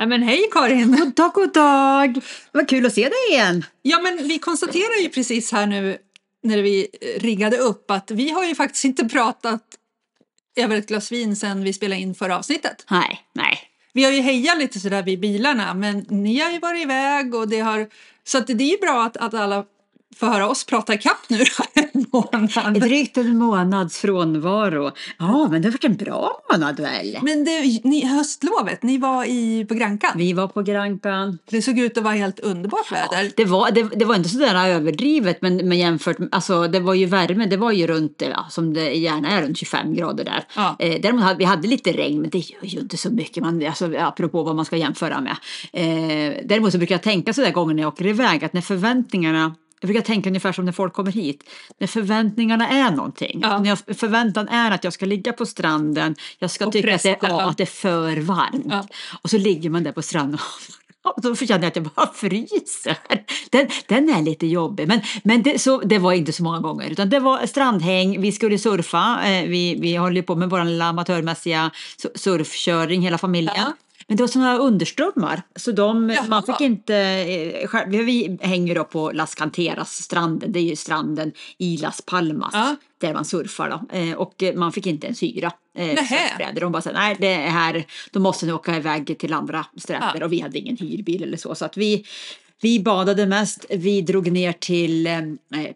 Ja, men hej Karin! God dag, god dag! Vad kul att se dig igen. Ja, men vi konstaterar ju precis här nu när vi riggade upp att vi har ju faktiskt inte pratat över ett glas vin sedan vi spelade in förra avsnittet. Nej, nej. Vi har ju hejat lite sådär vid bilarna, men ni har ju varit iväg och det har... Så att det är ju bra att, att alla får höra oss prata ikapp nu en månad. Drygt en månads frånvaro. Ja, men det har varit en bra månad väl? Men det, ni, höstlovet, ni var i, på Grankan. Vi var på Grankan. Det såg ut att vara helt underbart väder. Det var, det, det var inte sådär överdrivet, men, men jämfört med, alltså det var ju värme, det var ju runt, ja, som det gärna är, runt 25 grader där. Ja. Eh, däremot hade vi hade lite regn, men det gör ju inte så mycket, man, alltså, apropå vad man ska jämföra med. Eh, däremot så brukar jag tänka sådär gånger när jag åker iväg, att när förväntningarna jag brukar tänka ungefär som när folk kommer hit. När förväntningarna är någonting. Ja. När jag, förväntan är att jag ska ligga på stranden, jag ska Och tycka att det, ja, att det är för varmt. Ja. Och så ligger man där på stranden och då känner jag att jag bara fryser. Den, den är lite jobbig. Men, men det, så, det var inte så många gånger. Utan det var strandhäng, vi skulle surfa. Eh, vi, vi håller på med vår lilla amatörmässiga su- surfkörning hela familjen. Men det var sådana underströmmar. Så de, Jaha. man fick inte... eh, Vi hänger då på Las Canteras stranden. Det är ju stranden i Las Palmas. Ja. Där man surfar då. Eh, Och man fick inte ens hyra eh, surfbrädor. De bara sa nej det är här, då måste ni åka iväg till andra stränder. Ja. Och vi hade ingen hyrbil eller så. Så att vi, vi badade mest. Vi drog ner till eh,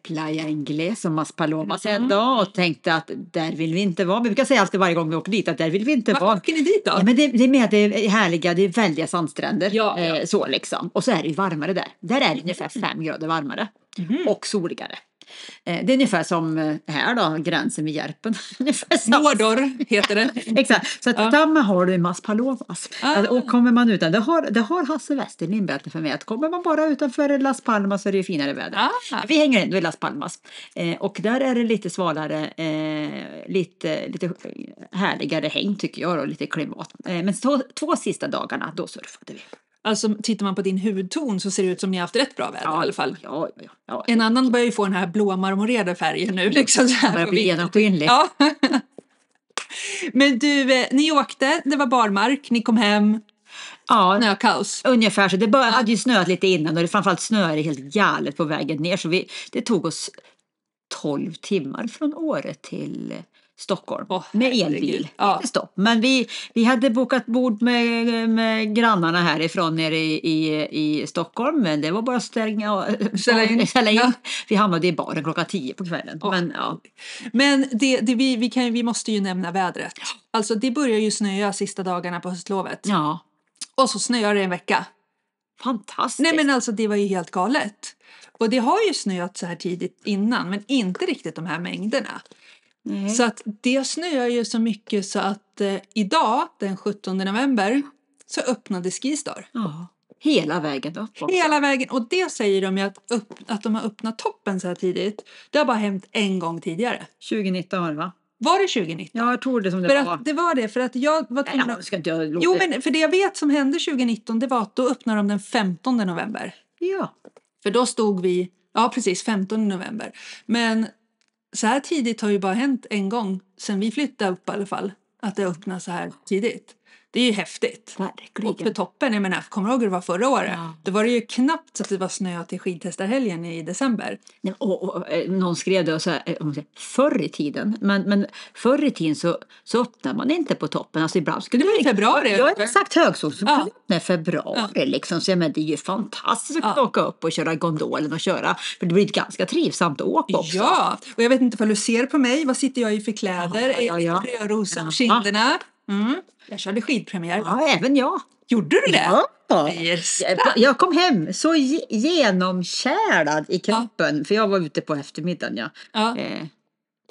Playa Inglés som Mas Palomas Mm. dag och tänkte att där vill vi inte vara. Vi brukar säga alltid varje gång vi åker dit att där vill vi inte Var vara. åker ni dit då? Ja, men det, det är med det är härliga, det är väldiga sandstränder. Ja, ja. Eh, så liksom. Och så är det ju varmare där. Där är det ungefär fem grader varmare. Mhm. Och soligare. Eh, det är ungefär som eh, här då, gränsen vid Järpen. Mordor heter det. Exakt, så att Ja. samma har du i Maspalomas. Ah. Och kommer man utan, det har, det har Hasse Westerlind berättat för mig att kommer man bara utanför Las Palmas så är det ju finare väder. Ah. Vi hänger ändå i Las Palmas eh, och där är det lite svalare, eh, lite, lite härligare häng tycker jag och lite klimat. Eh, men två, två sista dagarna då surfade vi. Alltså tittar man på din hudton så ser det ut som ni har haft rätt bra väder i alla fall. Ja, ja, ja. En annan börjar ju få den här blå marmorerade färgen nu. Liksom så Det här börjar bli genomskinlig. Ja. Men du, eh, ni åkte, det var barmark, ni kom hem, Ja, snökaos. Ungefär så. Det bara, hade ju snöat lite innan och det framförallt snöade helt galet på vägen ner. Så vi, det tog oss 12 timmar från Åre till Stockholm Åh, med elbil. Ja. Inte stopp. Men vi, vi hade bokat bord med, med grannarna härifrån nere i, i, i Stockholm. Men det var bara att stänga Ställa in. ställa in. Ja. Vi hamnade i baren klockan 10 på kvällen. Åh, men, ja. Men det, det, vi, vi, kan, vi måste ju nämna vädret. Alltså det börjar ju snöa sista dagarna på höstlovet. ja, Och så snöar det en vecka. fantastiskt. Nej men alltså det var ju helt galet. Och det har ju snöat så här tidigt innan men inte riktigt de här mängderna. Nej. Så att det snöar ju så mycket så att eh, idag den 17 november så öppnade Skistar. ja. Hela vägen upp. också. Hela vägen och det säger de ju att, upp, att de har öppnat toppen så här tidigt. Det har bara hänt en gång tidigare. 2019 var det va? Var det 2019? Ja, jag tror det som det För var. att det var det för att jag var Nej, tvungen jag att... ska inte jag Jo men för det jag vet som hände 2019 det var att då öppnade de den 15 november. Ja. För då stod vi, ja precis 15 november. Men så här tidigt har ju bara hänt en gång sen vi flyttade upp i alla fall. Att det öppnar så här tidigt. Det är ju häftigt. Och för Verkligen. toppen, jag menar, kommer du ihåg hur det var förra året? Ja. Då var det ju knappt så att det var snö till skidtestarhelgen i december. Nej, Och, och, eh, någon skrev det så här, eh, förr i tiden, men, men förr i tiden så, så öppnar man inte på toppen. Alltså ibland skulle Det var i februari. Ja, exakt högsol. Så Ja. ja. februari liksom. Så jag menar, det är ju fantastiskt att Ja. åka upp och köra gondolen och köra. För det blir ett ganska trivsamt åk också. Ja, och jag vet inte om du ser på mig. Vad sitter jag i för kläder? Ja, ja, ja. Rödrosa Ja. på kinderna. Mm. Jag körde skidpremiär. Ja, även jag. Gjorde du det? Ja. Jag kom hem så ge- genomkärad i kroppen. För jag var ute på eftermiddagen. Ja. Ja. Eh,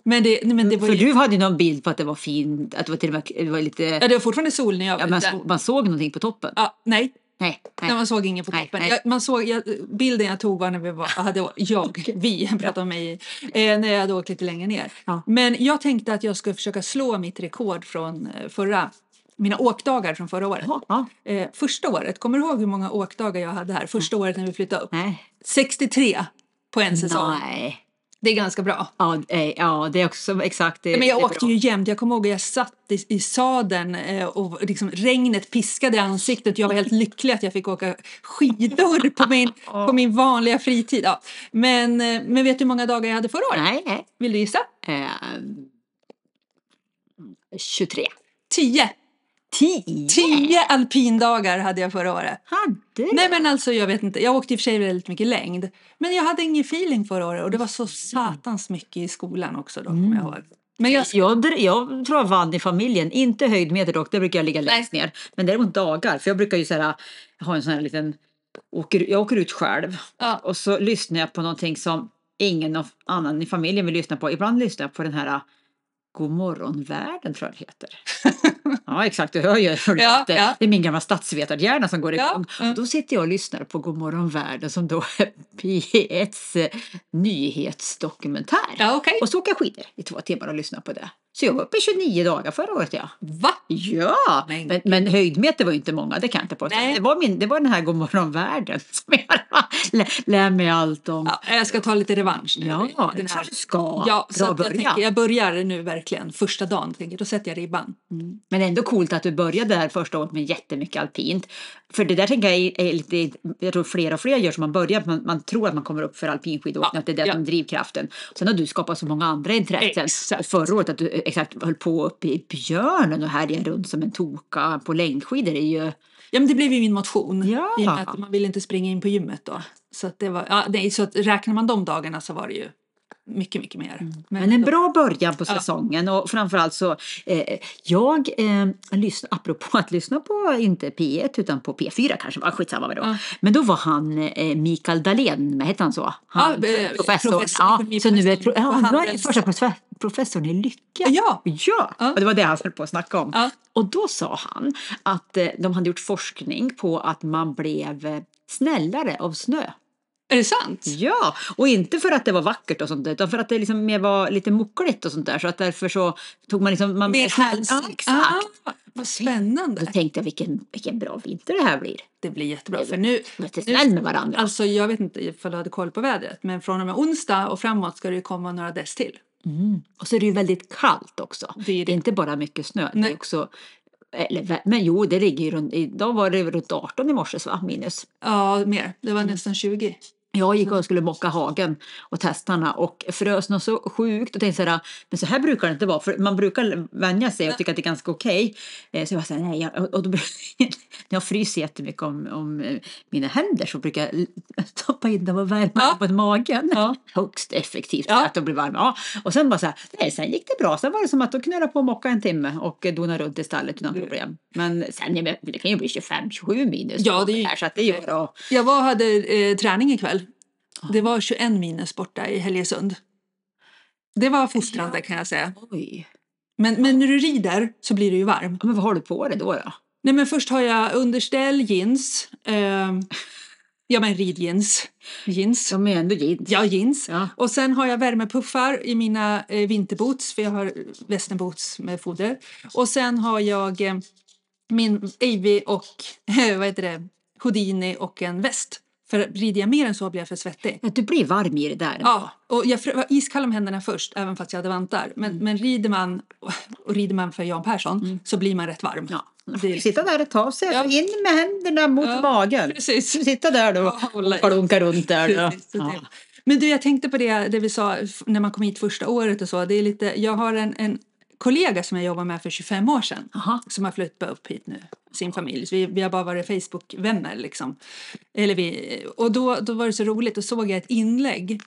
Men det, men det var för ju... du hade ju någon bild på att det var fint. Att det var till och med det var lite... Ja, det var fortfarande sol när jag var Ja, man, så, man såg någonting på toppen. Ja, nej, Nej, nej. nej. man såg ingen på Nej, toppen. nej. Jag, man såg, jag, bilden jag tog var när vi var, hade, jag, vi, pratar om mig, eh, när jag hade åkt lite längre ner. Ja. Men jag tänkte att jag skulle försöka slå mitt rekord från eh, förra, mina åkdagar från förra året. Ja, ja. Eh, första året, kommer du ihåg hur många åkdagar jag hade här? Första året när vi flyttade upp? Nej. 63 på en säsong. Nej. Det är ganska bra. Ja, eh, ja det är också exakt det. Men jag det åkte bra. ju jämt. Jag kommer ihåg att jag satt i, i sadeln eh, och liksom regnet piskade i ansiktet. Jag var helt lycklig att jag fick åka skidor på min, på min vanliga fritid. Ja. Men, eh, men vet du hur många dagar jag hade förra året? Nej, nej. Vill du gissa? Eh, 23. Tio! 10? Tio alpindagar hade jag förra året. Hade Nej men alltså jag vet inte, jag åkte i och för sig väldigt mycket längd. Men jag hade ingen feeling förra året och det var så satans mycket i skolan också då kommer jag ihåg. Men jag, Jag, jag tror jag vann i familjen, inte höjdmeter dock, där brukar jag ligga längst ner. Men däremot dagar, för jag brukar ju säga, ha en sån här liten, åker, jag åker ut själv Ja. och så lyssnar jag på någonting som ingen annan i familjen vill lyssna på. Ibland lyssnar jag på den här God morgon-världen tror jag det heter. ja exakt, du hör ju hur det Ja. Det är min gamla statsvetarhjärna som går igång. ja. Då sitter jag och lyssnar på God morgon världen som då är P1s eh, nyhetsdokumentär. ja okej. Och så åker jag skidor i två timmar och lyssnar på det. Så jag var uppe i 29 dagar förra året ja. Va? Ja, Men- men, men höjdmeter var ju inte många, det kan jag inte påstå. Nej. Det var, min, det var den här Godmorgon världen som jag lär, lär mig allt om. Ja, jag ska ta lite revansch nu. Ja, Den här- du ska. Ja, så Bra jag, början. tänker, jag börjar nu verkligen första dagen. Tänker, då sätter jag ribban. Men ändå coolt att du började här första året med jättemycket alpint. För det där tänker jag är, är lite, jag tror fler och fler gör som man börjar, man, man tror att man kommer upp för alpinskidåkning, Ja, att det är det ja. som drivkraften. Sen har du skapat så många andra intressen. Exakt. Förra året att du exakt höll på uppe i Björnen och härjade runt som en toka på längdskidor är ju Ja, men det blev ju min motion. Ja. I och med att man ville inte springa in på gymmet då. Så att det var, ja, nej, så att räknar man de dagarna så var det ju mycket, mycket mer. Mm. Men en ändå. bra början på Ja. säsongen och framförallt så eh, jag eh, lyssn, apropå att lyssna på inte P1 utan på P4 kanske var skitsamma vad det var. Ja. Men då var han eh, Mikael Dahlén, hette han så? Han, Ja, eh, professor. professor, ja, så nu är, pro, ja, nu är Handels. första profe- professorn i lycka. Ja. Ja, Ja. och det var det han höll på att snacka om. Ja. Och då sa han att eh, de hade gjort forskning på att man blev eh, snällare av snö. Är det sant? Ja, och inte för att det var vackert och sånt utan för att det liksom mer var lite muckligt och sånt där. Så att därför så tog man liksom... Man, Mer hänsyn? Ja, exakt. Ah, vad spännande. Då tänkte jag vilken, vilken bra vinter det här blir. Det blir jättebra. För nu, Lite snäll med varandra. alltså jag vet inte ifall du hade koll på vädret, men från och med onsdag och framåt ska det ju komma några dess till. Mm. Och så är det ju väldigt kallt också. Det är det. inte bara mycket snö. Det Nej. är också, eller, men jo, det ligger ju runt, idag var det runt 18 i morse va, minus. Ja, mer. Det var nästan 20. Jag gick och skulle mocka hagen och testa den och frös något så sjukt och tänkte såhär, men så här brukar det inte vara för man brukar vänja sig och tycka att det är ganska okej. Eh, Så jag var såhär, nej, jag, och då, jag fryser jättemycket om, om eh, mina händer så brukar jag stoppa in dem och värma Ja. på magen. Ja. Högst effektivt Ja. att de blir varma. Ja. Och sen bara så här, nej, sen gick det bra. Sen var det som att då knöla på och mocka en timme och dona runt i stallet utan problem. Men sen, det kan ju bli 25-27 minus. Ja, det är här, så att det är ju bra. Jag var hade eh, träning ikväll. Det var 21 minus borta i Helgesund. Det var fostrande kan jag säga. Oj. Men, men när du rider så blir du ju varm. Ja, Men vad har du på dig då? då? Nej men först har jag underställ, jeans. ehm, ja men ridjeans. Jeans. De är ändå jeans. Ja, jeans. Ja. Och sen har jag värmepuffar i mina eh, vinterboots för jag har västernboots med foder. Och sen har jag eh, min Avy och vad heter det, Houdini och en väst. För rider jag mer än så blir jag för svettig. Du blir varm i det där. Ja, och jag var iskall om händerna först, även fast jag hade vantar. Men, men rider man, och rider man för Jan Persson, så blir man rätt varm. Ja. Det Sitta där ett tag, så Ja. in med händerna mot Ja, magen. precis. Sitta där då och klunka runt där. Då. Ja. Men du, jag tänkte på det, det vi sa när man kom hit första året och så. Det är lite, jag har en, en kollega som jag jobbade med för 25 år sedan Aha. som har flyttat upp hit nu, sin familj. Vi, vi har bara varit Facebook-vänner liksom. Eller vi, och då, då var det så roligt, då såg jag ett inlägg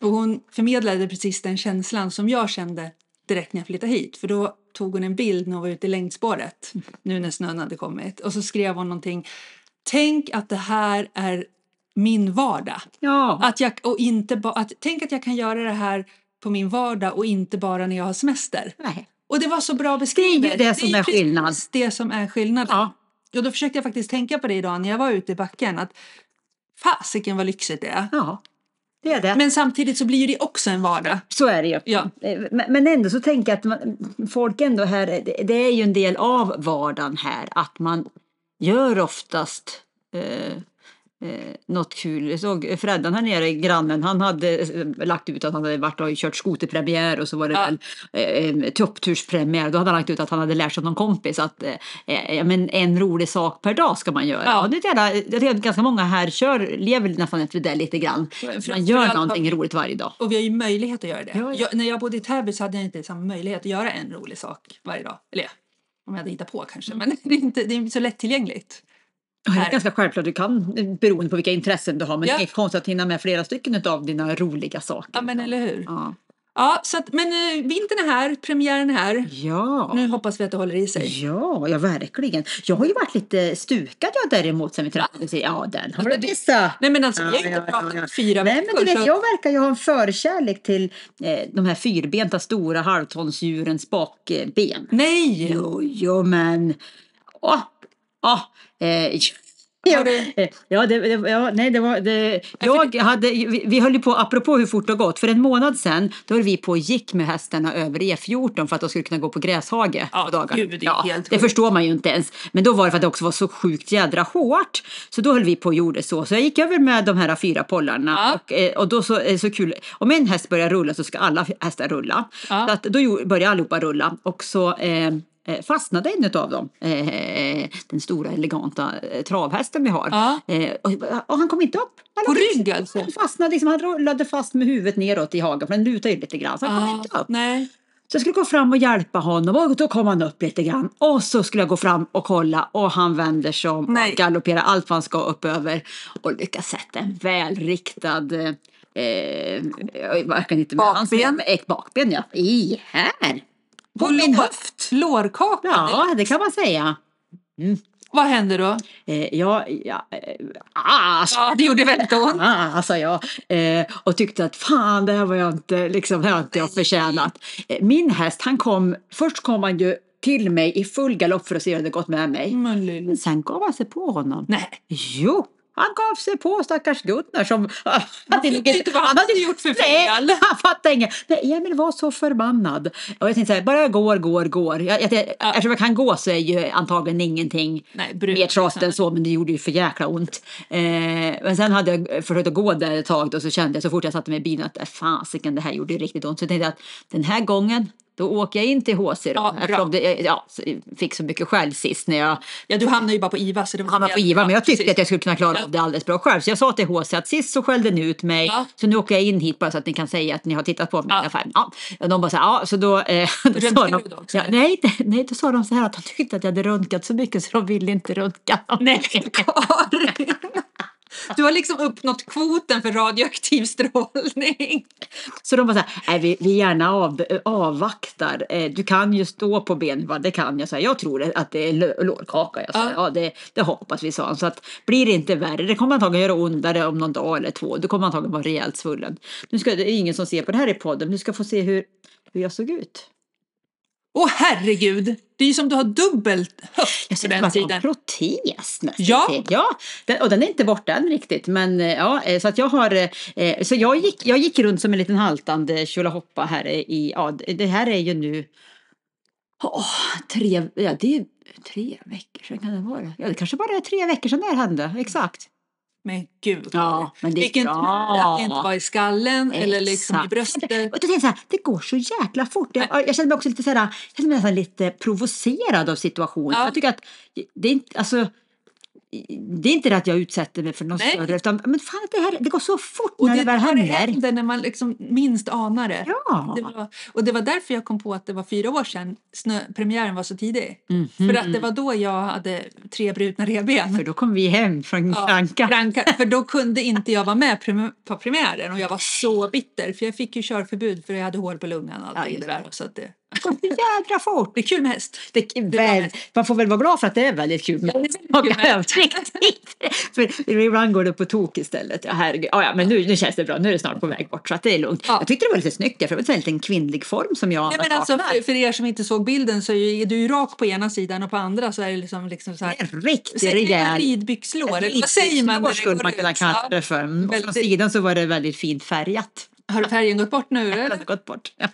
och hon förmedlade precis den känslan som jag kände direkt när jag flyttade hit. För då tog hon en bild när hon var ute i längdspåret, nu när snön hade kommit. Och så skrev hon någonting, tänk att det här är min vardag. Ja. Att jag, och inte ba, att, tänk att jag kan göra det här på min vardag och inte bara när jag har semester. Nej. Och det var så bra beskrivet. Det är ju det som är precis skillnad. det som är skillnad. Ja. Och då försökte jag faktiskt tänka på det idag när jag var ute i backen. Att fasiken vad lyxigt det är. ja, det är det. Men samtidigt så blir det också en vardag. Så är det ju. Ja. Eh, Men ändå så tänker jag att man, folk ändå här, det- det är ju en del av vardagen här att man gör oftast eh, eh, något kul. Jag såg Freddan här nere, grannen, han hade eh, lagt ut att han hade varit och kört skoterpremiär och så var det Ja. väl eh, toppturspremiär. Då hade han lagt ut att han hade lärt sig av någon kompis att eh, eh, men en rolig sak per dag ska man göra. Ja. Och det är jävla, ganska många här kör, lever nästan efter det lite grann. Man gör någonting har- roligt varje dag. Och vi har ju möjlighet att göra det. Ja, ja. Jag, när jag bodde i Täby så hade jag inte samma möjlighet att göra en rolig sak varje dag. Eller om jag hade hittat på kanske. Men det är inte det är så lättillgängligt. Ja, Det är ganska självklart du kan beroende på vilka intressen du har. Men Ja. det är konstigt att hinna med flera stycken av dina roliga saker. Ja, men eller hur? Ja. Ja, så att, men eh, vintern är här, premiären är här. Ja. Nu hoppas vi att det håller i sig. Ja, ja verkligen. Jag har ju varit lite stukad jag däremot sen vi träffades. Ja, den har Alltså, du det- missat. Nej men alltså, vi har Ja, inte ja, ja, pratat ja. fyra Nej, men du vet, så- jag verkar ju ha en förkärlek till eh, de här fyrbenta stora halvtonsdjurens bakben. Nej! Jo, jo, men... Åh, åh, eh, Ja, eh, ja, det, det, ja, nej, det var det. Jag hade, vi, vi höll ju på, apropå hur fort det har gått, för en månad sedan då höll vi på och gick med hästarna över E14 för att de skulle kunna gå på gräshage Ja, på dagar. gud, det helt det sjukt. förstår man ju inte ens. Men då var det för att det också var så sjukt jädra hårt. Så då höll vi på och gjorde så. Så jag gick över med de här fyra pollarna. Ja. Och, eh, och då så, det så kul, om en häst börjar rulla så ska alla hästar rulla. Ja. Så att då började allihopa rulla. Och så eh, eh, fastnade en av dem, eh, den stora eleganta eh, travhästen vi har. Ja. Eh, och, han kom inte upp. Han På rygg alltså? Han fastnade, liksom, han rullade fast med huvudet neråt i hagen för den lutade ju lite grann. Så han kom inte Ja, upp. nej. Så jag skulle gå fram och hjälpa honom och då kom han upp lite grann. Och så skulle jag gå fram och kolla och han vänder sig om och galopperar allt vad han ska upp över och lyckas sätta en välriktad eh, jag inte med hans Bakben? men ett bakben ja. I här! På min höft. Lårkaka? Ja, det kan man säga. Vad hände då? Eh, ja, ja, eh, ah, Ja, det gjorde väldigt ont. Ah, sa jag. Eh, och tyckte att fan, det här var jag inte, liksom, här har inte jag förtjänat. Eh, min häst, han kom, först kom han ju till mig i full galopp för att se hur det hade gått med mig. Men sen gav han sig på honom. Nej. Jo, han gav sig på stackars Gunnar som... Han fattar inte vad han hade gjort för Nej, fel. han fattade inget. Nej, Emil var så förbannad. Och jag tänkte så här, bara jag går, går, går. Jag, jag, Eftersom jag kan gå så är ju antagligen ingenting Nej, brut, mer trasigt än så, men det gjorde ju för jäkla ont. Eh, men sen hade jag försökt att gå där ett tag och så kände jag så fort jag satte mig i bilen att äh, fasiken, det här gjorde riktigt ont. Så jag tänkte att den här gången då åker jag in till HC då. Ja, eftersom det, ja, fick så mycket skäll sist när jag Ja, du hamnade ju bara på IVA. Så det var var på IVA, men jag tyckte precis. att jag skulle kunna klara Ja. av det alldeles bra själv. Så jag sa till HC att sist så skällde ni ut mig, Ja. så nu åker jag in hit bara så att ni kan säga att ni har tittat på mig Ja. i alla fall. Ja. Och de bara så här, ja, så då... Eh, då sa de, också, ja, nej, nej, då sa de så här att de tyckte att jag hade röntgat så mycket så de ville inte röntga. Nej, Karin. Du har liksom uppnått kvoten för radioaktiv strålning. Så de bara så här, nej, vi, vi gärna av, avvaktar. Eh, du kan ju stå på ben, va? det kan jag. Så här, jag tror att det är lå- lårkaka. Jag Ja. ja. det, det hoppas vi, sa han. Så att blir det inte värre, det kommer antagligen göra ondare om någon dag eller två. Du kommer antagligen vara rejält svullen. Nu ska, det är ingen som ser på det här i podden, du ska få se hur, hur jag såg ut. Åh herregud, det är ju som du har dubbelt höft Jag på den tiden. protes nästan. Ja. ja den, och den är inte borta än riktigt. Men eh, ja, eh, så att jag har, eh, så jag gick, jag gick runt som en liten haltande tjolahoppa här i, ja det här är ju nu Åh, tre, ja, det är tre veckor sedan kan det vara. Ja, det kanske bara är tre veckor sedan det här hände, exakt. Men gud. Ja, men det Vilken tur att det inte var i skallen eller liksom i Exakt. bröstet. Och då tänkte jag det går så jäkla fort. Jag, jag känner mig också lite, så här, jag mig nästan lite provocerad av situationen. Ja. Jag tycker att det är inte, alltså, det är inte det att jag utsätter mig för något Nej. större, utan men fan, det, här, det går så fort Och när det, det, väl när det händer. händer när man liksom minst anar det. Ja. Det var, och det var därför jag kom på att det var fyra år sedan snö, premiären var så tidig. Mhm. För att det var då jag hade tre brutna revben. För då kom vi hem från Ja, Franka. Franka, för då kunde inte jag vara med på premiären och jag var så bitter för jag fick ju körförbud för jag hade hål på lungan och allt Ja, det där. Så att Det går så jädra fort. det är kul med häst. Det är Det väl, man får väl vara glad för att det är väldigt kul med Ja, det riktigt. För ibland går det på tok istället. Ja, herregud. Ja, ja, men nu, nu känns det bra. Nu är det snart på väg bort så att det är lugnt. Ja. Jag tyckte det var lite snyggt. för Det var en liten kvinnlig form som jag Nej, men alltså, för, för er som inte såg bilden så är du rak på ena sidan och på andra så är det liksom, liksom så här. En man rejäl ridbyxlår? Vad säger man? det skulle man kunna kalla det för. Och från sidan så var det väldigt fint färgat. Har färgen gått bort nu? Den Eller? har gått bort. Ja.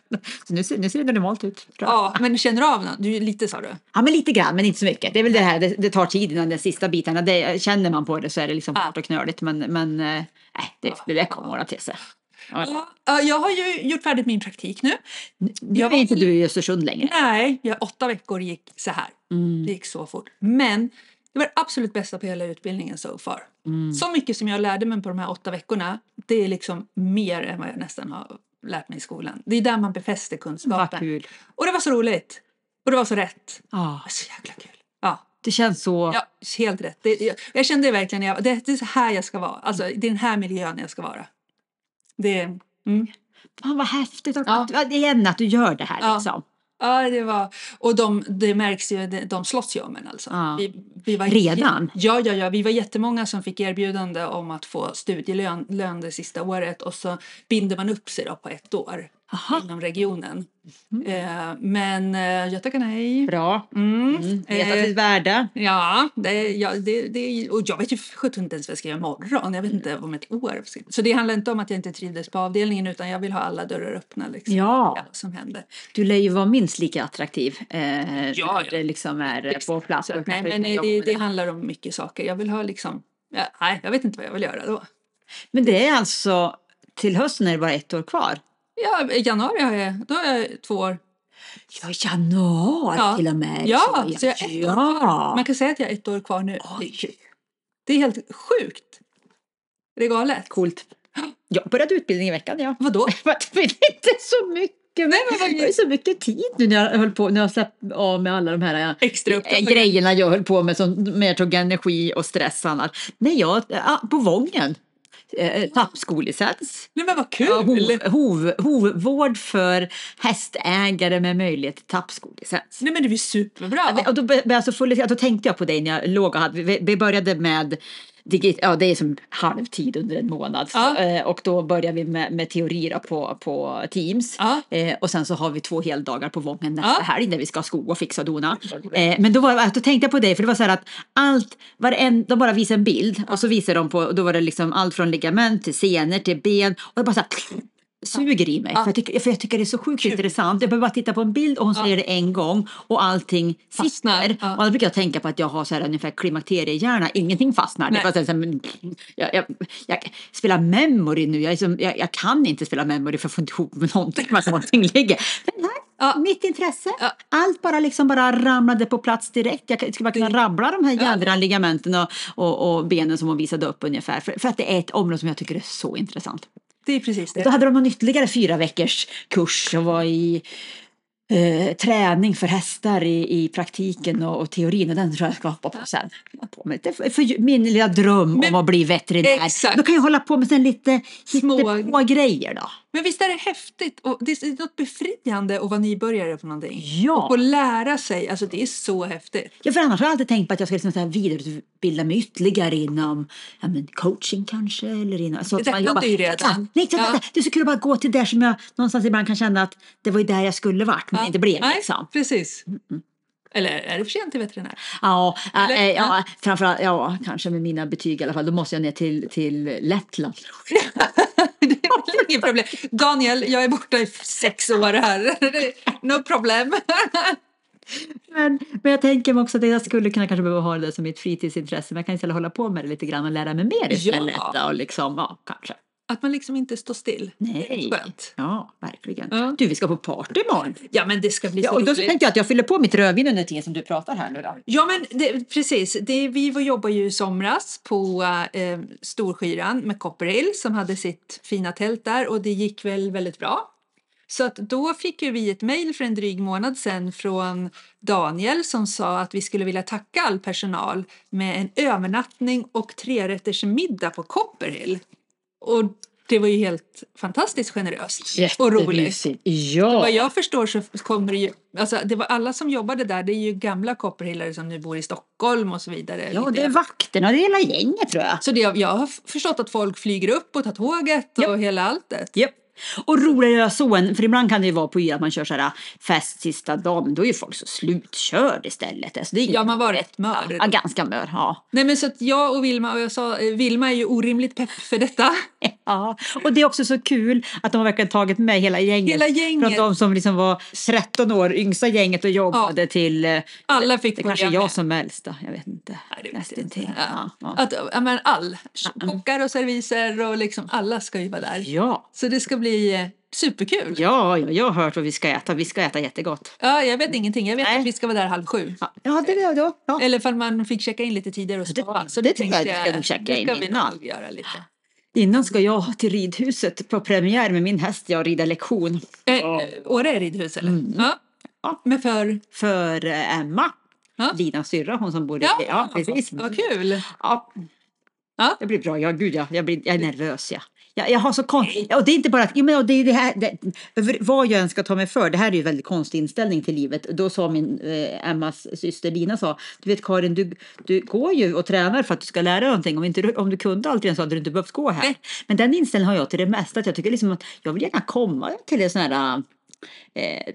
Så nu, ser, nu ser det normalt ut. Ja, men känner du av något? Du, lite sa du? Ja, men lite grann, men inte så mycket. Det är väl det här, det, det tar tid innan de sista bitarna, det, känner man på det så är det liksom hårt och knöligt. Men, men eh, nej, det, det kommer ordna till sig. Ja. Ja, ja, jag har ju gjort färdigt min praktik nu. Nu är var- inte du i Östersund längre. Nej, jag, åtta veckor gick så här. Mm. Det gick så fort. Men det var det absolut bästa på hela utbildningen so far. Mm. Så mycket som jag lärde mig på de här åtta veckorna, det är liksom mer än vad jag nästan har lärt mig i skolan. Det är där man befäster kunskapen. Och det var så roligt. Och det var så rätt. Var så jäkla kul. Ja, det känns så... ja helt rätt. Det, jag, jag kände det verkligen, jag, det, det är så här jag ska vara. Alltså, det är den här miljön jag ska vara. Det, mm. Fan vad häftigt att, Ja. igen att du gör det här liksom. Ja, det var... Och de, det märks ju, de, de slåss ju om en alltså. Ja. Vi, vi var, Redan? Ja, ja, ja. Vi var jättemånga som fick erbjudande om att få studielön lön det sista året och så binder man upp sig då på ett år Aha. inom regionen. Eh, men eh, jag tackar nej. Bra. Mm. Mm. Veta Eh, sitt värde. Ja, det, ja det, det, och jag vet ju sjutton inte ens vad jag ska göra imorgon. Jag vet inte om ett år. Så det handlar inte om att jag inte trivdes på avdelningen utan jag vill ha alla dörrar öppna. Liksom. Ja. som händer. Du lär ju vara minst lika attraktiv. Eh, Ja, ja. Det liksom är eh, på plats. Så, nej, men eh, det, det handlar om mycket saker. Jag vill ha liksom... Ja, nej, jag vet inte vad jag vill göra då. Men det är alltså till hösten är det bara ett år kvar. Ja, I januari har jag, då har jag två år. Ja, januari Ja. till och med. Ja, så, så jag är ett år ja. Man kan säga att jag är ett år kvar nu. Det är, Oj. det är helt sjukt. Är det galet? Coolt. Jag började utbildning i veckan, ja. Vadå? Det är inte så mycket. Nej, men vad- jag har ju så mycket tid nu när jag höll på, när jag släppt av med alla de här Extra eh, grejerna jag höll på med som mer tog energi och stress annat. Nej, jag, ja, på Vången. Eh, tappskolicens. Nej men vad kul! Ja, hov, hov, hovvård för hästägare med möjlighet till tappskolicens. Nej men det blir superbra. Och då, alltså, då tänkte jag på dig när jag låg och hade, vi, vi började med digit, ja det är som halvtid under en månad. Ja. Eh, och då börjar vi med, med teori på, på Teams. Ja. Eh, och sen så har vi två heldagar på Vången nästa Ja. helg där vi ska sko och fixa och dona. Eh, men då, var, då tänkte jag på dig för det var så här att allt, varend, de bara visade en bild och så visade de på, och då var det liksom allt från ligament till senor till ben och det bara så här, suger i mig. Ja. För, jag tycker, för jag tycker det är så sjukt intressant. Jag behöver bara titta på en bild och hon säger det en gång och allting Fastnar. sitter. Ja. Och då brukar jag tänka på att jag har så här ungefär klimakteriehjärna, ingenting fastnar. Nej. Det här, jag, jag, jag spelar memory nu, jag, är som, jag, jag kan inte spela memory för jag får inte ihop med någonting, var någonting ligger. Men här, Ja. mitt intresse, Ja. allt bara liksom bara ramlade på plats direkt. Jag skulle bara kunna rabbla de här jädra ligamenten och, och, och benen som hon visade upp ungefär. För, för att det är ett område som jag tycker är så intressant. Det är precis Då det. hade de någon ytterligare fyra veckors kurs och var i eh, träning för hästar i, i praktiken och, och teorin och den tror jag ska hoppa på sen. På med. Det är för min lilla dröm Men- om att bli veterinär. Exakt. Då kan jag hålla på med sen lite Små- små grejer då. Men visst är det häftigt och det är något befriande att vara nybörjare på någonting. Ja. Och lära sig, alltså det är så häftigt. Ja, för annars har jag alltid tänkt på att jag ska liksom så här vidareutbilda mig ytterligare inom ja, men coaching kanske. Eller inom, så att Detta man jobbar- du ju redan. Nej, Ja. Det är så kul att bara gå till där som jag någonstans ibland kan känna att det var ju där jag skulle varit men Ja. inte blev. Nej, Liksom. precis. Eller är det för sent till veterinär? Ja, äh, ja, framförallt, ja, kanske med mina betyg i alla fall. Då måste jag ner till, till Lettland. det är inget problem. Daniel, jag är borta i sex år här. No problem. Men, men jag tänker också att jag skulle kunna kanske behöva ha det som mitt fritidsintresse. Men jag kan istället hålla på med det lite grann och lära mig mer istället. Ja. Och liksom, ja, kanske. Att man liksom inte står still. Nej. Skönt. Ja, verkligen. Ja. Du, vi ska på party imorgon. Ja, men det ska bli Ja, så och då tänkte jag att jag fyller på mitt rödvin under tiden som du pratar här nu då. Ja, men det, precis. Det, vi var jobbar ju i somras på eh, Storskyran med Copperhill som hade sitt fina tält där och det gick väl väldigt bra. Så att då fick ju vi ett mejl för en dryg månad sedan från Daniel som sa att vi skulle vilja tacka all personal med en övernattning och trerätters middag på Copperhill. Och det var ju helt fantastiskt generöst och roligt. Ja. Vad jag förstår så kommer det ju, alltså det var alla som jobbade där, det är ju gamla Copperhillare som nu bor i Stockholm och så vidare. ja, det är vakterna, det är hela gänget tror jag. Så det, jag har förstått att folk flyger upp och tar tåget och Japp. hela alltet. Japp. Och roligare så än, för ibland kan det ju vara på att man kör så här fest sista dagen, då är ju folk så slutkörd istället. Alltså det är Ja, man var rätt mör. Ja, ganska mör, ja. Nej men så att jag och Vilma, och jag sa, eh, Vilma är ju orimligt pepp för detta. Ja, och det är också så kul att de har verkligen tagit med hela gänget. Hela gänget. Från de som liksom var 13 år, yngsta gänget och jobbade till eh, Alla fick det kanske är med. jag som är äldsta, jag vet inte. Nej, det inte. Ja, Ja. ja. Att, ja, men all, kockar och serviser och liksom alla ska ju vara där. Ja. Så det ska bli eh, superkul. Ja, ja, jag har hört vad vi ska äta. Vi ska äta jättegott. Ja, jag vet ingenting. Jag vet Nej. att vi ska vara där halv sju. Ja, ja det är det. Ja. Eller ifall man fick checka in lite tidigare och det- sova. Så det det, tänkte jag ska nog checka det in ska vi innan. nog göra lite. Innan ska jag till ridhuset på premiär med min häst. Jag rider lektion Eh, Åre är ridhus eller? Mm. Ja. Ja. Men för... för eh, Emma. Ja. Linas syrra, hon som bor i... Ja, Ja, precis. Vad kul! Ja. Ja. Det blir bra. Ja, gud ja. Jag, blir, jag är nervös. Ja. Jag, jag har så konstigt... Och det är inte bara att... Men, det är det här, det, vad jag än ska ta mig för. Det här är ju en väldigt konstig inställning till livet. Då sa min eh, Emmas syster Lina sa. Du vet Karin, du, du går ju och tränar för att du ska lära dig någonting. Om, inte, du- om du kunde allt redan så hade du inte behövt gå här. Men den inställningen har jag till det mesta. Att jag tycker liksom att jag vill gärna komma till en sån här eh,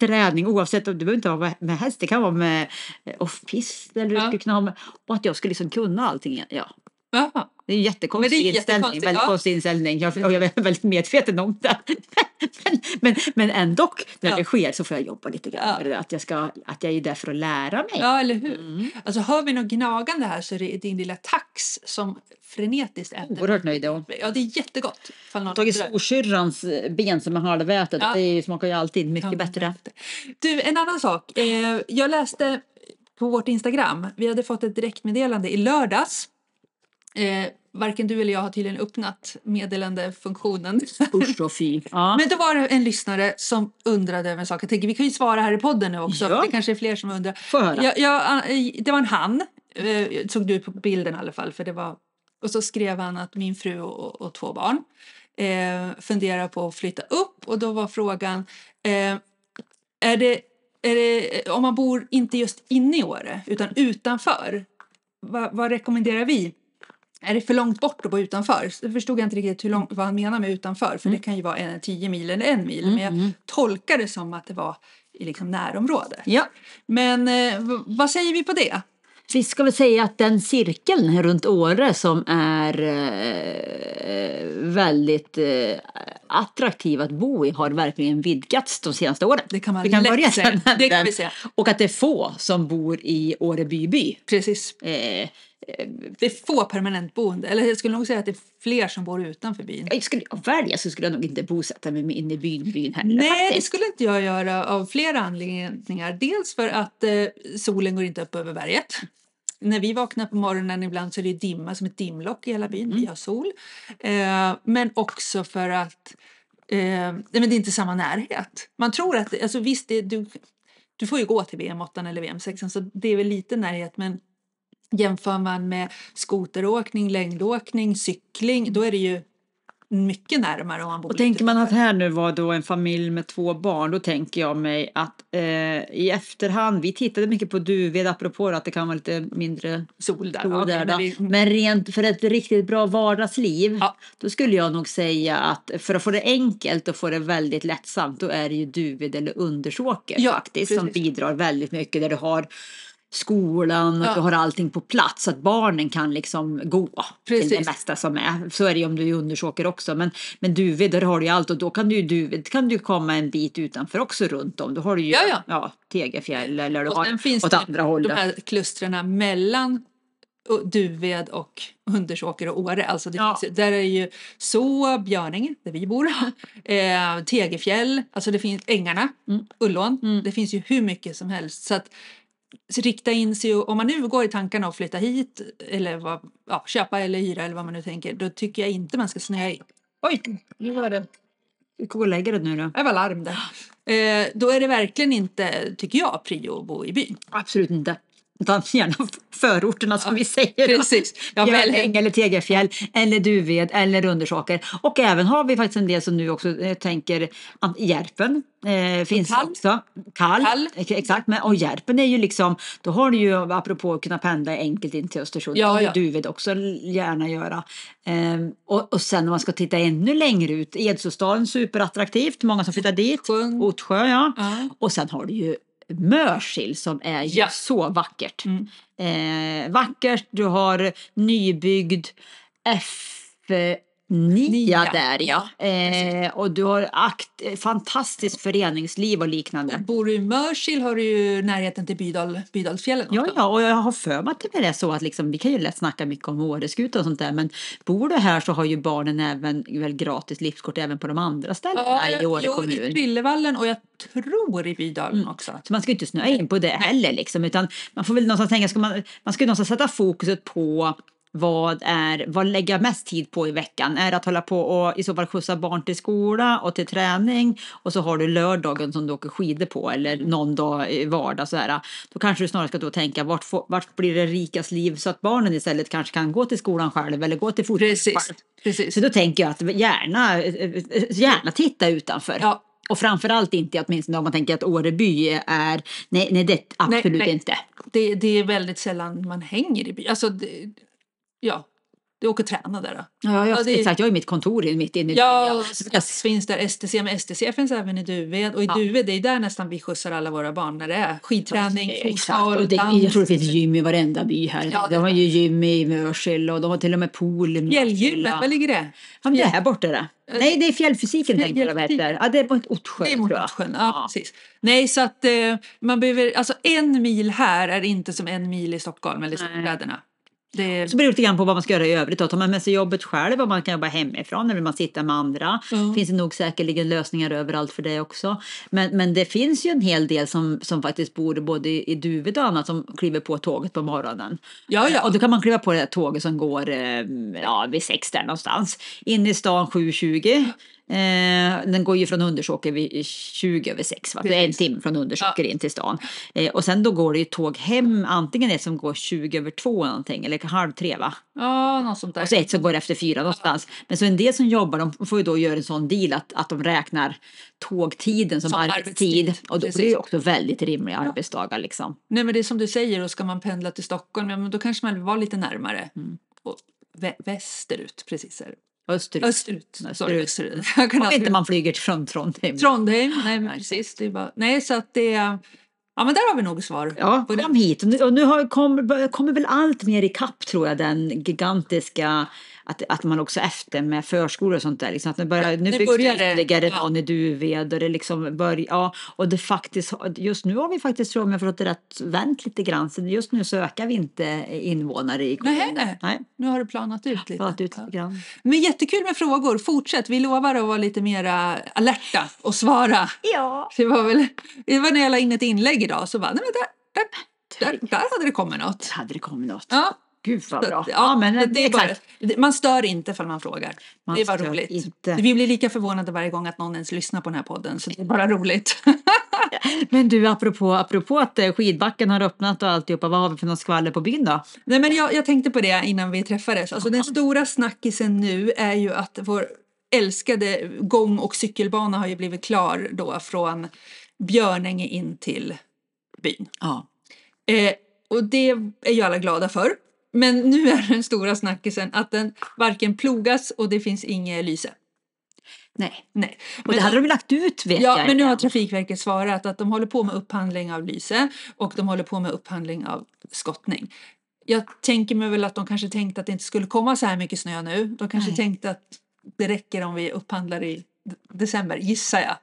träning oavsett om det behöver inte vara med, häst, det kan vara med eh, off-pist eller Ja. ja. skulle kunna ha med, och att jag skulle liksom kunna allting. Ja, Jaha. det är en jättekonstig det är inställning. Väldigt ja. konstig inställning. Jag, och jag är väldigt medveten om det. Men, men, men ändå, när Ja. det sker så får jag jobba lite grann Ja. det. Att jag, ska, att jag är där för att lära mig. Ja, eller hur? Mm. Alltså hör vi något gnagande här så är det din lilla tax som frenetiskt äter. Oerhört nöjd. Och Ja, det är jättegott. Jag har tagit storsyrrans eh, ben som är halvätet. Ja. Det smakar ju alltid mycket Ja, bättre. Du, en annan sak. Eh, jag läste på vårt Instagram. Vi hade fått ett direktmeddelande i lördags. Eh, varken du eller jag har tydligen öppnat meddelandefunktionen. Usch och fy. Ja. Men då var det en lyssnare som undrade över en sak. Jag tänker vi kan ju svara här i podden nu också. Ja. Det kanske är fler som undrar. Höra. Jag, jag, det var en han, eh, såg du på bilden i alla fall. För det var, och så skrev han att min fru och, och två barn eh, funderar på att flytta upp. Och då var frågan, eh, är det, är det, om man bor inte just inne i Åre utan utanför, vad, vad rekommenderar vi? Är det för långt bort att bo utanför? Så förstod jag inte riktigt hur långt, vad han menar med utanför. För det kan ju vara en, 10 mil eller en mil. Men jag tolkar det som att det var i liksom närområdet. Ja. Men eh, vad säger vi på det? Vi ska väl säga att den cirkeln runt Åre som är eh, väldigt eh, attraktiv att bo i har verkligen vidgats de senaste åren. Det kan man vi kan börja säga. Det kan vi säga. Och att det är få som bor i Åreby by. Precis. Eh, Det är få permanentboende. Eller jag skulle nog säga att det är fler som bor utanför byn. jag skulle jag välja så skulle jag nog inte bosätta mig inne i byn, byn heller. Nej, det faktiskt. skulle inte jag göra av flera anledningar. Dels för att eh, solen går inte upp över berget. När vi vaknar på morgonen ibland så är det dimma som ett dimlock i hela byn. Vi har sol. Eh, men också för att eh, men det är inte samma närhet. Man tror att, alltså visst, det, du, du får ju gå till VM8 eller VM6 så det är väl lite närhet men jämför man med skoteråkning, längdåkning, cykling då är det ju mycket närmare om man bor Och tänker man att här nu var då en familj med två barn, då tänker jag mig att eh, i efterhand, vi tittade mycket på Duved apropå att det kan vara lite mindre sol där. sol där men vi- Men rent för ett riktigt bra vardagsliv, Ja. då skulle jag nog säga att för att få det enkelt och få det väldigt lättsamt, då är det ju Duved eller Undersåker Ja, faktiskt som precis. bidrar väldigt mycket där du har skolan och Ja. du har allting på plats så att barnen kan liksom gå till Precis. det mesta som är. Så är det ju om du Undersåker också. Men, men Duved, där har du ju allt och då kan du ju Duved kan du komma en bit utanför också runt om. Då har du ju Ja, ja. Tegefjäll eller du Och har finns åt det andra hållet. de här klustrarna mellan Duved och Undersåker och Åre. Alltså det Ja. finns, där är ju så Björninge, där vi bor, eh, Tegefjäll, alltså det finns Ängarna, Mm. Ullån. Det finns ju hur mycket som helst. Så att rikta in sig, om man nu går i tankarna att flytta hit eller vad, ja, köpa eller hyra eller vad man nu tänker, då tycker jag inte man ska snöa in. Oj, nu var det Du kan gå och lägga dig nu då. det var larm där. Eh, då är det verkligen inte, tycker jag, prio att bo i byn. Absolut inte. Utan gärna förorterna som vi säger. Precis. Ja, Björnäng eller Tegelfjäll eller Duved eller Undersåker. Och även har vi faktiskt en del som nu också eh, tänker Järpen eh, finns Kall. också. Kall. Kall. Ex- Exakt, men, och Järpen är ju liksom, då har du ju apropå att kunna pendla enkelt in till Östersund. Ja, ja. Duved också gärna göra. Ehm, och, och sen om man ska titta ännu längre ut, Edsåsdalen superattraktivt, många som flyttar dit. Sjön. Ottsjö ja. Ja. Och sen har du ju Mörsil som är Ja. så vackert. Mm. Eh, vackert, du har nybyggd F9 Nia, där ja. Eh, och du har akt, eh, fantastiskt föreningsliv och liknande. Bor du i Mörsil har du ju närheten till Bydal, Bydalsfjällen Ja, ja, och jag har för mig att det är så att liksom, vi kan ju lätt snacka mycket om Åreskutan och sånt där, men bor du här så har ju barnen även väl gratis livskort även på de andra ställena i Åre jo, kommun. i Trillevallen och jag tror i Bydalen också. Så man ska ju inte snöa in på det heller liksom, utan man får väl någonstans tänka, ska man, man ska ju någonstans sätta fokuset på vad är, vad lägger jag mest tid på i veckan? Är det att hålla på och i så fall skjutsa barn till skola och till träning och så har du lördagen som du åker skidor på eller någon dag i vardag så här. Då kanske du snarare ska då tänka vart, får, vart blir det rikas liv så att barnen istället kanske kan gå till skolan själv eller gå till fotboll Precis. själv. Precis. Så då tänker jag att gärna, gärna titta utanför. Ja. Och framförallt inte åtminstone om man tänker att Åreby är, nej, nej det absolut nej. inte. Det, det är väldigt sällan man hänger i byn. Alltså, det, ja, du åker och tränar där då. Ja, jag, Ja, det- exakt, jag är mitt kontor i- mitt inne i Ja, ja. S finns där STC, men STC finns även i Duved. Och i Ja. Duved, det är där nästan vi skjutsar alla våra barn när det är skidträning, Exakt, fotboll, dans. jag tror det finns gym i varenda by här. Ja, de har ju gym i Mörsil och de har till och med pool. i Fjällgymmet, var ligger det? Ja, det är här borta det. Nej, det är fjällfysiken tänkte jag heter. Ja, det är mot Ottsjö Det är mot. Ottsjön, ja, precis. Nej, så att eh, man behöver, alltså en mil här är inte som en mil i Stockholm eller i storstäderna. Det, Så beror det lite grann på vad man ska göra i övrigt. Då. Tar man med sig jobbet själv och man kan jobba hemifrån eller vill man sitta med andra. Ja. finns det nog säkerligen lösningar överallt för det också. Men, men det finns ju en hel del som, som faktiskt bor både i i Duved och annat som kliver på tåget på morgonen. ja, ja. Och då kan man kliva på det här tåget som går eh, ja, vid sex där någonstans. In i stan 7.20. Eh, den går ju från Undersåker vid 20 över 6. Va? Det är en timme från Undersåker in till stan. Eh, och sen då går det ju tåg hem, antingen ett som går 20 över 2 eller någonting, eller halv tre va? ja, något sånt där. Och så ett som går efter fyra någonstans. Men så en del som jobbar de får ju då göra en sån deal att, att de räknar tågtiden som, Som arbetstid. arbetstid, Och då blir det också väldigt rimliga arbetsdagar liksom. Nej, men det är som du säger, och ska man pendla till Stockholm, ja, men då kanske man vill vara lite närmare. Mm. Och vä- västerut, precis. Österut. Österut. Österut. Österut. Om inte man flyger från Trondheim. Trondheim, nej men precis. Det är bara, nej, så att det... Ja, men där har vi nog svar. Ja, kom hit. Och nu, har, kommer, kommer väl allt mer i kapp tror jag, den gigantiska, att, att man också efter med förskolor och sånt där. Liksom, att nu, börjar, nu Nu byggs börjar det ytterligare ja. någon i Duved och det liksom börjar, ja, och det faktiskt, just nu har vi faktiskt, tror jag, om jag förstått det rätt, vänt lite grann. Så just nu söker vi inte invånare i kommunen. Nej. Nej, Nu har det planat ut lite. pratat ut lite grann. Men jättekul med frågor. Fortsätt. Vi lovar att vara lite mera alerta och svara. Ja. Det var väl det var när jag la in ett inlägg idag så bara, nej men där, där, där, där hade det kommit något. Hade det kommit något? Ja, Gud vad bra. att, Ja, men det, det är bara, man stör inte ifall man frågar. Man det är bara roligt. inte. Vi blir lika förvånade varje gång att någon ens lyssnar på den här podden så det är bara roligt. Men du, apropå, apropå att eh, skidbacken har öppnat och alltihopa, vad har vi för något skvaller på byn då? Nej, men jag, jag tänkte på det innan vi träffades. Alltså, den stora snackisen nu är ju att vår älskade gång och cykelbana har ju blivit klar då från Björnänge in till byn. Ja. Eh, och det är ju alla glada för. Men nu är den stora snackisen att den varken plogas och det finns inget lyse. Nej. Nej. Och det hade de lagt ut vet Ja, jag. men nu har. Trafikverket svarat att de håller på med upphandling av lyse och de håller på med upphandling av skottning. Jag tänker mig väl att de kanske tänkte att det inte skulle komma så här mycket snö nu. De kanske Nej. tänkte att det räcker om vi upphandlar i december, gissar jag.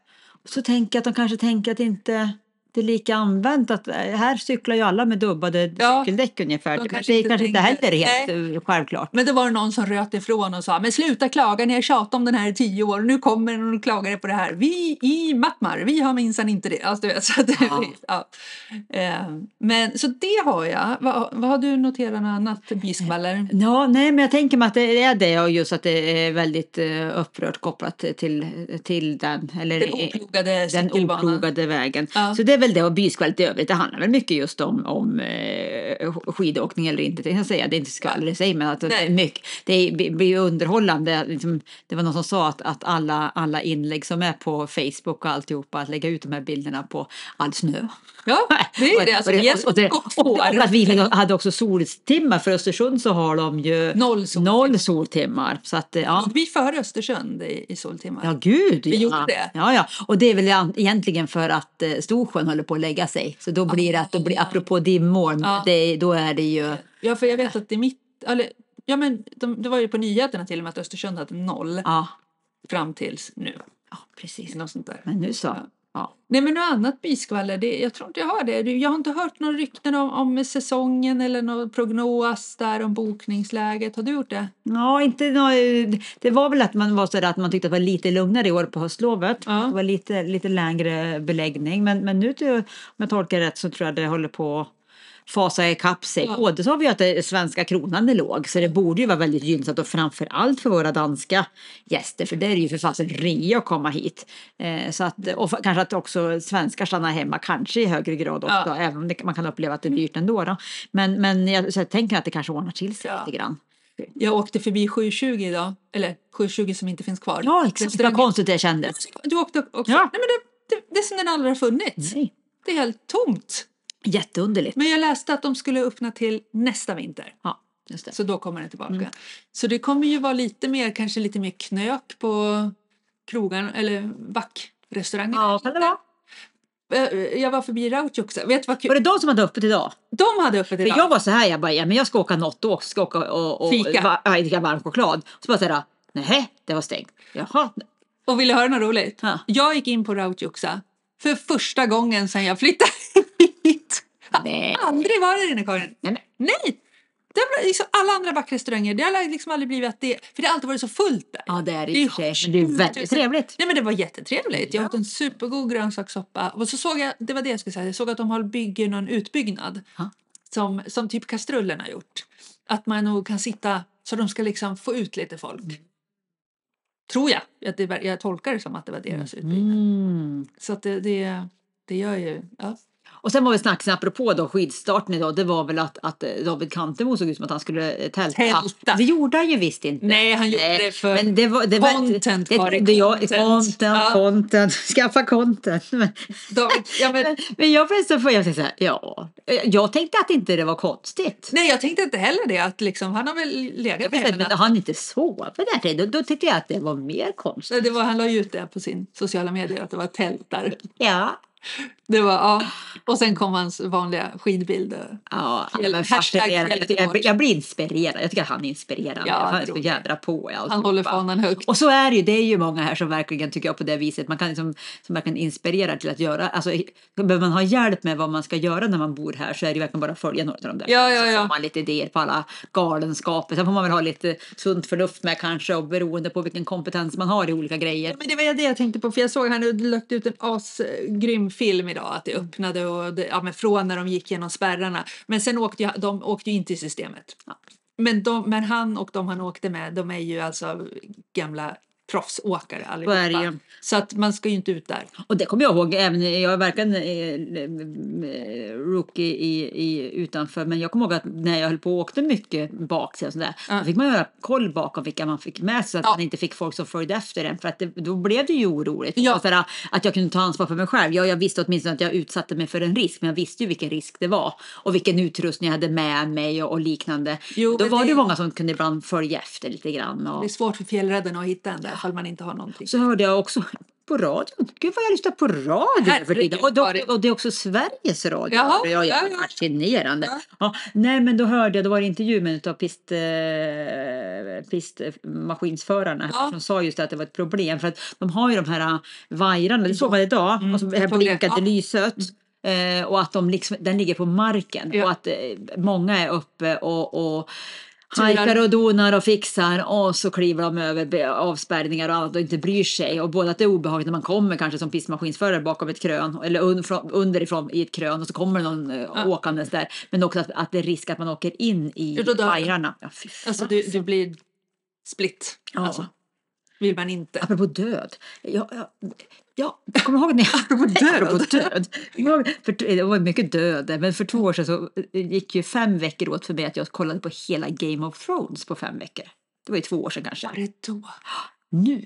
Så tänker jag att de kanske tänker att inte det är lika använt. Att, eh, här cyklar ju alla med dubbade Ja. cykeldäck ungefär. De Det kanske är inte kanske inte heller helt eh, självklart. Men det var det någon som röt ifrån och sa men sluta klaga, ni har tjatat om den här i tio år och nu kommer den och klagar på det här. Vi i Mattmar, vi har minsann inte det. Alltså, du vet, så det- Ja. ja. Eh, Men så det har jag. Vad, vad har du noterat något annat byskvaller? Ja, nej, men jag tänker mig att det är det och just att det är väldigt upprört kopplat till, till den. Eller, Den oplogade den oplogade vägen. Ja. Så det är väl det och byskvallret i övrigt. Det handlar väl mycket just om, om eh, skidåkning eller inte. Det kan säga. Det är inte skvaller i sig men att det, är mycket, det blir ju underhållande. Liksom, det var någon som sa att, att alla, alla inlägg som är på Facebook och alltihopa att lägga ut de här bilderna på all snö. Ja, det är det. Alltså, och, det, och, det, och, och att vi hade också soltimmar. För Östersund så har de ju noll soltimmar. Noll soltimmar så att, ja. Vi före Östersund i, i soltimmar. Ja, gud. Vi ja. gjorde det. Ja, ja. Och det är väl egentligen för att eh, Storsjön håller på att lägga sig. Så då blir det att, då blir, apropå dimmor, Ja. det, då är det ju... Ja, för jag vet att är mitt... Eller, ja, men de, det var ju på nyheterna till och med att Östersund hade noll Ja, fram tills nu. ja precis. Något sånt där. Men nu så. Ja. Ja. Nej men något annat byskvaller, det, jag tror inte jag har det. Jag har inte hört några rykten om, om säsongen eller någon prognos där om bokningsläget. Har du gjort det? Ja, inte nå, det var väl att man var så där att man tyckte att det var lite lugnare i år på höstlovet. Ja. Det var lite, lite lägre beläggning. Men, men nu, om jag tolkar rätt, så tror jag det håller på fasa ikapp sig. Ja. Både så har vi att det, svenska kronan är låg, så det borde ju vara väldigt gynnsamt och framför allt för våra danska gäster, för det är ju för fasen rea att komma hit. Eh, så att, och kanske att också svenskar stannar hemma, kanske i högre grad också, Ja. även om det, man kan uppleva att det är dyrt ändå. Då. Men, men jag, så jag tänker att det kanske ordnar till sig Ja. lite grann. Jag åkte förbi 720 idag, eller 720 som inte finns kvar. Ja, exakt. Vad Restaurangen. konstigt det kändes. Du åkte också? Ja. Nej, men det, det, det är som den aldrig har funnits. Nej. Det är helt tomt. Jätteunderligt. Men jag läste att de skulle öppna till nästa vinter. Ja, just det. Så då kommer den tillbaka. Mm. Så det kommer ju vara lite mer, kanske lite mer knök på krogen eller backrestaurangen. Ja, kan det vara. Jag var förbi Rautjoksa. Vet du vad Var det de som hade öppet idag? De hade öppet För idag. jag var så här, jag bara, ja men jag ska åka något då, ska åka och, och Fika. Va, ja, dricka varm choklad. Så bara så här, nej, det var stängt. Jaha. Och ville höra något roligt? Ja. Jag gick in på Rautjoksa för första gången sedan jag flyttade hit. Nej. Aldrig varit inne Karin. Nej, men, Nej! Det liksom, alla andra backrestauranger, det har liksom aldrig blivit att det... För det har alltid varit så fullt där. ja, det är det i men det är väldigt trevligt. Nej men det var jättetrevligt. Jag Ja. åt en supergod grönsakssoppa. Och så såg jag, det var det jag skulle säga, jag såg att de har bygger någon utbyggnad. Som, som typ kastrullen har gjort. Att man nog kan sitta, så de ska liksom få ut lite folk. Mm. Tror jag. Jag, det, jag tolkar det som att det var deras utbyggnad. Mm. Så att det, det, det gör ju... Ja. Och sen var väl snacksen apropå då skidstarten idag, det var väl att, att eh, David Kantemo såg ut som att han skulle eh, tälta. Tälta. Det gjorde han ju visst inte. Nej, han gjorde Nej, det för men det var, det var, content, det, Karin, det, jag, content. content, Ja. content, skaffa content. Men, David, ja, men, men jag så för jag tänkte så här, ja, jag tänkte att inte det var konstigt. nej, jag tänkte inte heller det. Att liksom, han har väl legat med men han inte sovit där till, då, då tyckte jag att det var mer konstigt. Så Det var, han la ju ut det på sin sociala medier att det var tält där. Ja, Det var, ja. Och sen kom hans vanliga skidbild. ja men fascinerande. jag, jag, blir inspirerad. Jag tycker att han är inspirerande. Ja, han är så tror jädra på i Han håller fanan högt. Och så är det ju, det är ju många här som verkligen tycker jag på det viset. Man kan liksom, som verkligen inspirera till att göra, alltså behöver man ha hjälp med vad man ska göra när man bor här så är det verkligen bara att följa några av de där. Ja, ja, Så ja. får man lite idéer på alla galenskaper. Sen får man väl ha lite sunt förnuft med kanske och beroende på vilken kompetens man har i olika grejer. Men det var det jag tänkte på, för jag såg han hade lagt ut en asgrym film idag, att det öppnade och det, ja, men från när de gick genom spärrarna. Men sen åkte ju, de åkte ju in till systemet. Ja. Men, de, men han och de han åkte med, de är ju alltså gamla proffsåkare Så allihopa. ju. Så att man ska ju inte ut där. Och det kommer jag ihåg, även, jag är verkligen eh, rookie i, i, utanför, men jag kommer ihåg att när jag höll på och åkte mycket baksida och sådär, Ja. då fick man göra koll bakom vilka man fick med sig så att Ja. man inte fick folk som följde efter en, för att det, då blev det ju oroligt. Ja. Och sådär, att jag kunde ta ansvar för mig själv. Jag, jag visste åtminstone att jag utsatte mig för en risk, men jag visste ju vilken risk det var och vilken utrustning jag hade med mig och, och liknande. Jo, då var det det- ju många som kunde ibland följa efter lite grann. Och, Det är svårt för fjällräddarna att hitta en där ifall man inte har någonting. så hörde jag också på radion. Gud vad jag lyssnar på radio för tiden. Och, då, och det är också Sveriges radio. Jaha, ja, ja, ja. Fascinerande. Ja. Ja. nej men då hörde jag, då var det intervju med en av pist, eh, pistmaskinsförarna Ja. som sa just att det var ett problem för att de har ju de här eh, vajrarna, det såg man idag, Mm, och jag här blinkande Ja. lyset. Eh, och att de liksom, den ligger på marken Ja. och att eh, många är uppe och, och. Hajkar och donar och fixar och så kliver de över avspärrningar och annat och inte bryr sig. Och både att det är obehagligt när man kommer kanske som pistmaskinsförare bakom ett krön eller un, från, underifrån i ett krön och så kommer någon eh, Ja. åkandes där. Men också att, att det är risk att man åker in i vajrarna. Ja. Alltså du, du blir split. Ja. Alltså. Vill man inte. Apropå död. Ja, ja, ja, jag kommer ihåg när jag... Apropå död. Apropå död. Jag För, det var mycket död, men för två år sedan så gick ju fem veckor åt för mig att jag kollade på hela Game of Thrones på fem veckor. Det var ju två år sedan kanske. Var det då? Nu?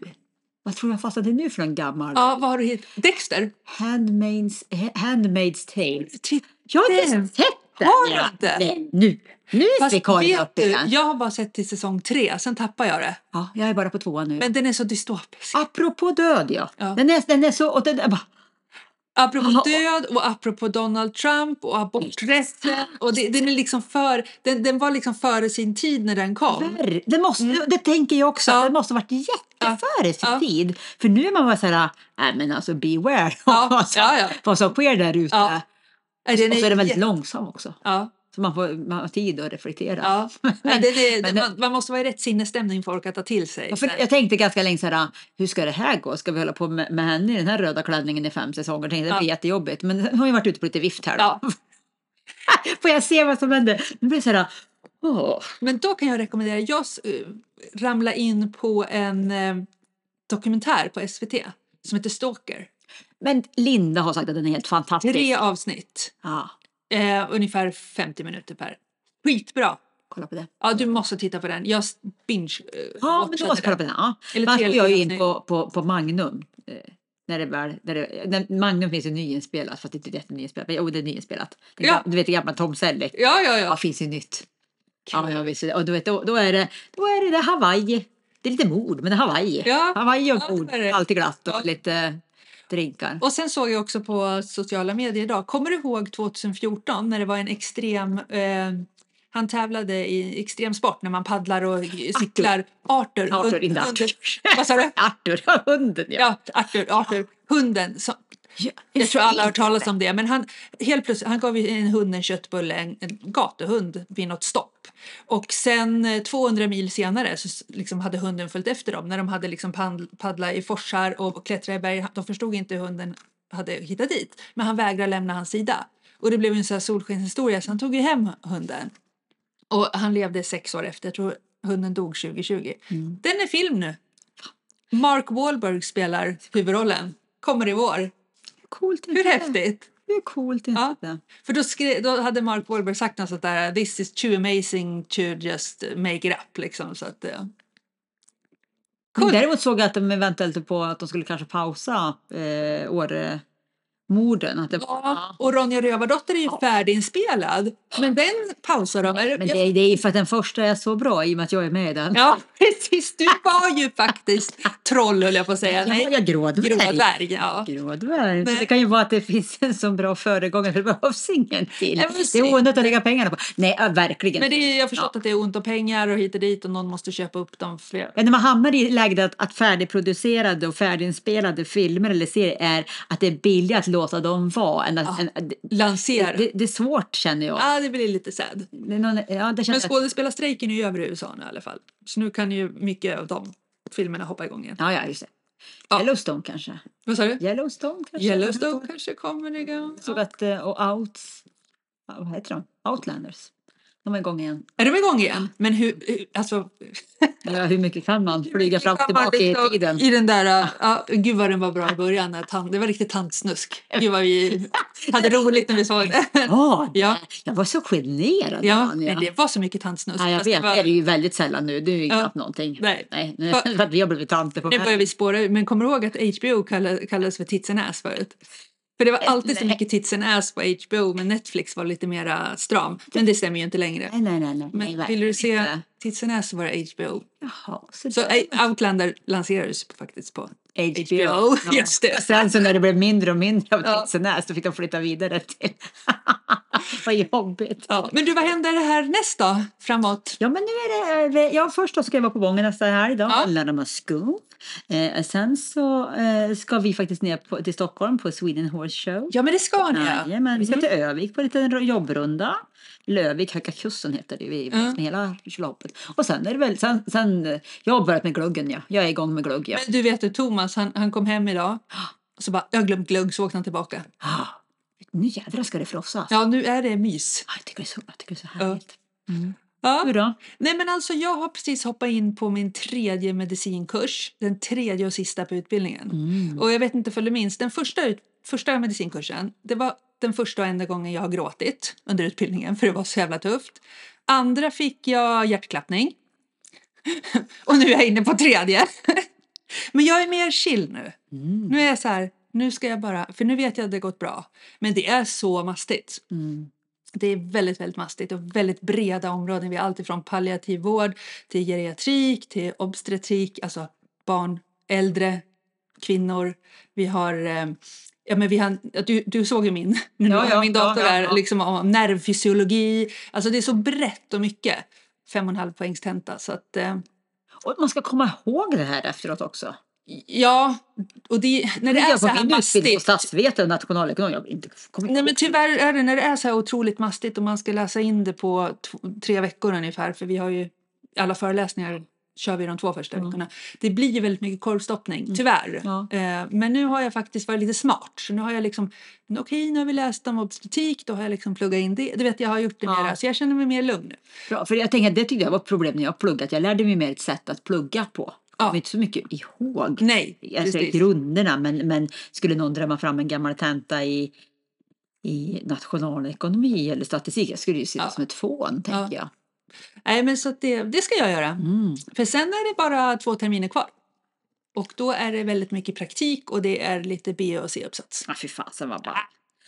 Vad tror jag fastnade nu för någon gammal? Ja, vad har du hittat? Dexter? Handmaid's, Handmaid's Tale. Titta. Jag har inte sett den! har du ja. inte? Nej, nu! Nu är Fast Karin uppe igen. jag har bara sett till säsong tre, sen tappar jag det. Ja, jag är bara på tvåan nu. Men den är så dystopisk. Apropå död ja. Ja. Den, är, den är så... Och den, är bara, Apropå Ja. död och apropå Donald Trump och aborträtten. Och det, den, är liksom för, den, den var liksom före sin tid när den kom. Det, måste, det tänker jag också. Mm. Ja. Det måste ha varit jätteföre sin Ja. tid. För nu är man bara så här, nej men alltså beware Ja, vad, som, ja, ja. vad som sker där ute. Och så är den väldigt långsam också. Ja, Så man får man har tid att reflektera. ja. Men den är, men- man, man måste vara i rätt sinnesstämning för att orka ta till sig. Ja, jag tänkte ganska länge så här, hur ska det här gå? Ska vi hålla på med, med henne i den här röda klänningen i fem säsonger? Tänkte, det blir Ja. jättejobbigt. Men hon har ju varit ute på lite vift här. Då. Ja. Får jag se vad som händer? Nu blir det så här, åh. Men då kan jag rekommendera, jag eh, ramla in på en eh, dokumentär på SVT som heter Stalker. Men Linda har sagt att den är helt fantastisk. Tre avsnitt, Ja, eh, ungefär 50 minuter per. Skitbra! kolla på det. Ja, du måste titta på den. Jag binge eh, Ja, men du måste kolla på den. Ja. Eller går jag ju in på, på, på Magnum. Eh, när det väl, när det, när Magnum finns ju nyinspelat, fast det inte är jättenyinspelat. Men jo, det är nyinspelat. Ja. Du vet det gamla Tom Selleck. Ja, ja, Ja, ja. finns ju nytt. Ja, ja visst. Och du vet, då, då, är det, då är det, det Hawaii. Det är lite mord, men det är Hawaii. Ja, Hawaii och ja, mord. det. Alltid glatt och Ja. lite drinkar. Och sen såg jag också på sociala medier idag. Kommer du ihåg 2014 när det var en extrem... Eh, han tävlade i extremsport när man paddlar och cyklar. Arthur. Arthur, inte Arthur. Vad sa du? Arthur, hunden ja. Ja, Arthur. Arthur. Hunden. Som, Ja, jag tror alla har hört talas om det. Men han, helt plötsligt, han gav en hund en köttbulle, en, en gatuhund, vid något stopp. Och sen eh, 200 mil senare så liksom hade hunden följt efter dem. När de hade liksom paddlat i forsar och klättrat i berg. De förstod inte hur hunden hade hittat dit. Men han vägrade lämna hans sida. Och det blev en sån solskenshistoria så han tog ju hem hunden. Och han levde sex år efter. Jag tror hunden dog 2020. Mm. Den är film nu. Mark Wahlberg spelar huvudrollen. Kommer i vår. Coolt. Hur häftigt? Hur coolt är Ja. inte det? För då, skrev, då hade Mark Wahlberg sagt något sånt där This is too amazing to just make it up liksom. Så att, eh. Coolt. Däremot såg jag att de eventuellt på att de skulle kanske pausa eh, Åre-morden. Att det, Ja, och Ronja Rövardotter är ju färdiginspelad. Men den pausar de. Men det, är- det är för att den första är så bra i och med att jag är med i den. Ja, precis. Du var ju faktiskt troll höll jag på att säga. Ja, Nej, jag grådvärg. grådvärg. Ja. Grådvärg. Så Nej. det kan ju vara att det finns en så bra föregångare för det behövs ingen till. Ja, men det är onödigt att lägga pengarna på. Nej, ja, verkligen. Men det är, jag har förstått att det är ont om pengar och hit och dit och någon måste köpa upp dem. Fler. Ja, när man hamnar i läget att, att färdigproducerade och färdiginspelade filmer eller serier är att det är billigare att låta dem vara. Än att, Ja. än, Lansera. det, det är svårt känner jag. Ja, det blir lite sad. Det någon, ja, det Men skådespelarstrejken är ju över i USA nu i alla fall. Så nu kan ju mycket av de filmerna hoppa igång igen. ja, ja, just det. Ja. Yellowstone kanske. Vad sa du? Yellowstone kanske. Yellowstone kanske kommer igång. Såg att, eh, och Outs, vad heter de? Outlanders. De är igång igen. Är de igång igen? Men hur, alltså... Ja, hur mycket kan man flyga fram och man tillbaka i liksom- tiden? I den där, ja, gud vad den var bra i början. Tant, det var riktigt tantsnusk. Gud vad vi hade roligt när vi såg det. Ja, Ja. jag var så generad. Ja, men det var så mycket tantsnusk. Ja, jag Fast vet, det var- det är ju väldigt sällan nu. Det är ju Ja. knappt någonting. Nej. Nej, nu, För- vi har blivit tanter på Nu börjar vi spåra. Men kommer du ihåg att HBO kallades, kallades för tits and ass förut? För det var alltid så mycket tits and ass på HBO men Netflix var lite mera stram. Men det stämmer ju inte längre. Nej, nej, nej. nej, Men nej vill du se tits and ass så var det HBO. Jaha, så, Så Outlander lanserades faktiskt på HBO. HBO. Just det. Sen så när det blev mindre och mindre av Ja. Tits and Ass, då fick de flytta vidare till... Vad jobbigt. Ja. Men du, vad händer här näst då? Framåt? Ja, men nu är det... Ja, först då ska jag vara på Bången nästa helg då, Ja. mig sko. Eh, sen så eh, ska vi faktiskt ner på, till Stockholm på Sweden Horse Show. Ja, men det ska ni. ja. Jajamän, vi ska till Övik på en liten jobbrunda. Lövik, Höga Kusten heter det, vi, Ja. med hela loppet. Och sen är det väl, sen, sen, eh, jag har börjat med gluggen ja. Jag är igång med glugg ja. Men du vet du, Thomas, han, han kom hem idag. Och så bara, jag har glömt glögg, så åkte han tillbaka. Nu jädrar ska det frossas. Ja, nu är det mys. Ah, Jag tycker det är så, jag tycker det är så Ja. härligt. Mm. Ja. Hur då? Nej men alltså jag har precis hoppat in på min tredje medicinkurs, den tredje och sista på utbildningen. Mm. Och jag vet inte för du minns, den första, ut, första medicinkursen, det var den första och enda gången jag har gråtit under utbildningen för det var så jävla tufft. Andra fick jag hjärtklappning. och nu är jag inne på tredje. Men jag är mer chill nu. Mm. Nu är jag så här, nu ska jag bara, för nu vet jag att det gått bra. Men det är så mastigt. Mm. Det är väldigt, väldigt mastigt och väldigt breda områden. Vi har allt ifrån palliativ vård till geriatrik, till obstetrik, alltså barn, äldre, kvinnor. Vi har, eh, ja men vi har, du, du såg ju min, Ja, har ja, min dator ja, där, liksom om nervfysiologi. Alltså det är så brett och mycket. Fem och en halv poängs tenta. Så att, eh, Och man ska komma ihåg det här efteråt också. ja, och det, när det är jag så här utbildning på mastigt. statsvetare och nationalekonom. Jag inte Nej men tyvärr är det när det är så här otroligt mastigt och man ska läsa in det på tre veckor ungefär för vi har ju alla föreläsningar kör vi de två första Mm. veckorna. Det blir ju väldigt mycket korvstoppning, tyvärr. Ja. Eh, men nu har jag faktiskt varit lite smart. Så nu har jag liksom, okej nu har vi läst om obstetrik, då har jag liksom pluggat in det. Du vet jag har gjort det Ja. mera, så jag känner mig mer lugn nu. Bra, för jag tänker att det tyckte jag var ett problem när jag pluggade. Jag lärde mig mer ett sätt att plugga på. Jag Ja. kom inte så mycket ihåg. Nej, Alltså precis. grunderna, men, men skulle någon drömma fram en gammal tenta i, i nationalekonomi eller statistik, jag skulle ju se det Ja. som ett fån, tänker jag. Nej men så det, det ska jag göra. Mm. För sen är det bara två terminer kvar. Och då är det väldigt mycket praktik och det är lite B och C-uppsats. Ja, fy fasen vad bara.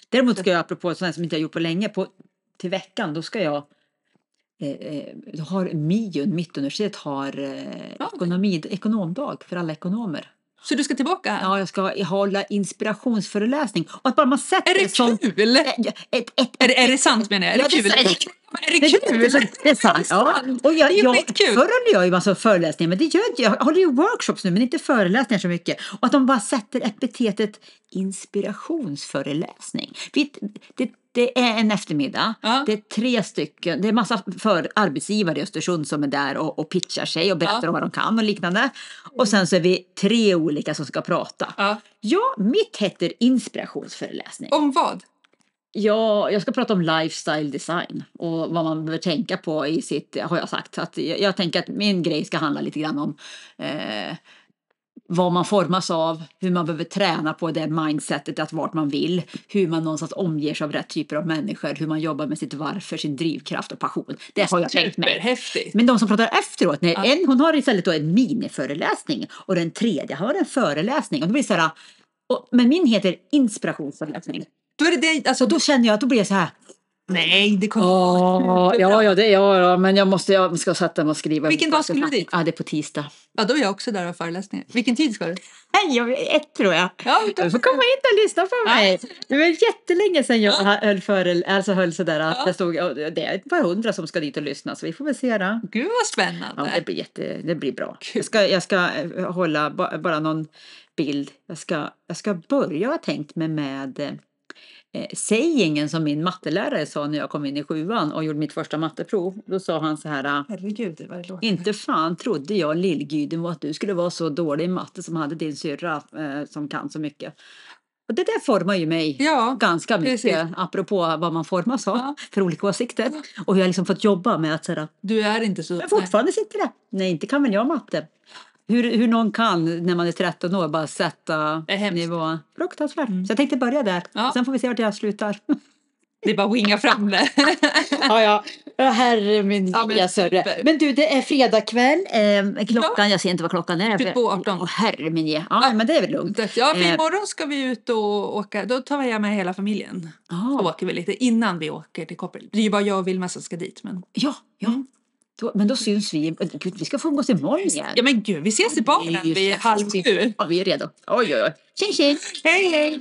Däremot ska jag, apropå sånt som inte jag gjort på länge, på, till veckan, då ska jag Eh, eh, har MIUN, Mittuniversitet, har eh, ekonomi, ekonomdag för alla ekonomer. Så du ska tillbaka? Ja, jag ska hålla inspirationsföreläsning. Och att bara man sätter Är det ett kul? Ja, Ett, ett, Är det, är det sant menar jag? Är det Ja, kul? det är- Är Det det kul? det är sant. Ja. Och jag, Det är jag, skitkul. förr höll jag ju massa föreläsningar, men det gör jag. Jag håller ju workshops nu, men inte föreläsningar så mycket. Och att de bara sätter epitetet inspirationsföreläsning. Vi- Det, det är en eftermiddag. Ja. Det är tre stycken. Det är massa för arbetsgivare i Östersund som är där och, och pitchar sig och berättar Ja. om vad de kan och liknande. Och sen så är vi tre olika som ska prata. Ja. Ja, mitt heter inspirationsföreläsning. Om vad? Ja, jag ska prata om lifestyle design och vad man behöver tänka på i sitt, har jag sagt. Att jag, jag tänker att min grej ska handla lite grann om eh, vad man formas av, hur man behöver träna på det mindsetet, att vart man vill, hur man någonstans omger sig av rätt typer av människor, hur man jobbar med sitt varför, sin drivkraft och passion. Det har jag tänkt mig. Men de som pratar efteråt, när Ja. en, hon har istället då en miniföreläsning och den tredje har en föreläsning. Och då blir det så här, och, men min heter inspirationsföreläsning. Då är det alltså, då känner jag att då blir det så här. Nej, det kommer... Ja, ja, ja, det, ja, ja, men jag måste, jag ska sätta mig och skriva. Vilken dag skulle du dit? Ja, det är på tisdag. Ja, då är jag också där och föreläsningar. Vilken tid ska du? Nej, jag ett tror jag. Ja, Du får komma hit och lyssna på mig. Det var jättelänge sedan jag höll, för, alltså höll sådär. Att Ja. det, stod, det är ett par hundra som ska dit och lyssna, så vi får väl se då. Gud vad spännande. Ja, det blir, jätte, det blir bra. Jag ska, jag ska eh, hålla ba, bara någon bild. Jag ska, jag ska börja, har jag tänkt mig, med eh, sägingen som min mattelärare sa när jag kom in i sjuan och gjorde mitt första matteprov. Då sa han så här. eh, Herregud, vad. Inte fan trodde jag Lillgydemo att du skulle vara så dålig i matte som hade din syrra eh, som kan så mycket. Och det där formar ju mig Ja, ganska mycket precis. apropå vad man formas av Ja. för olika åsikter. Och hur jag liksom fått jobba med att säga du är inte så... men fortfarande sitter det. Nej, inte kan väl jag matte. Hur, hur någon kan när man är 13 år bara sätta. Mm. nivån. Fruktansvärt. Så jag tänkte börja där. Ja. Sen får vi se vart jag slutar. Det är bara att winga fram det. ja, ja. ja, herre min Ja, men sörre. Men du, det är fredag kväll. Eh, klockan, jag ser inte vad klockan är. 22.18. Åh, herre min ge. Ja, men det är väl lugnt. ja, för Eh. imorgon ska vi ut och åka. Då tar jag med hela familjen. Så Ja, åker vi lite innan vi åker till Koppel. Det är ju bara jag och Vilma som ska dit. Men... ja. ja. Då, men då syns vi. Gud, vi ska få umgås imorgon igen. Ja men gud, vi ses i baren vid halv sju. Ja, vi är redo. Oj, oj, oj. Tjing, tjing. Hej hej!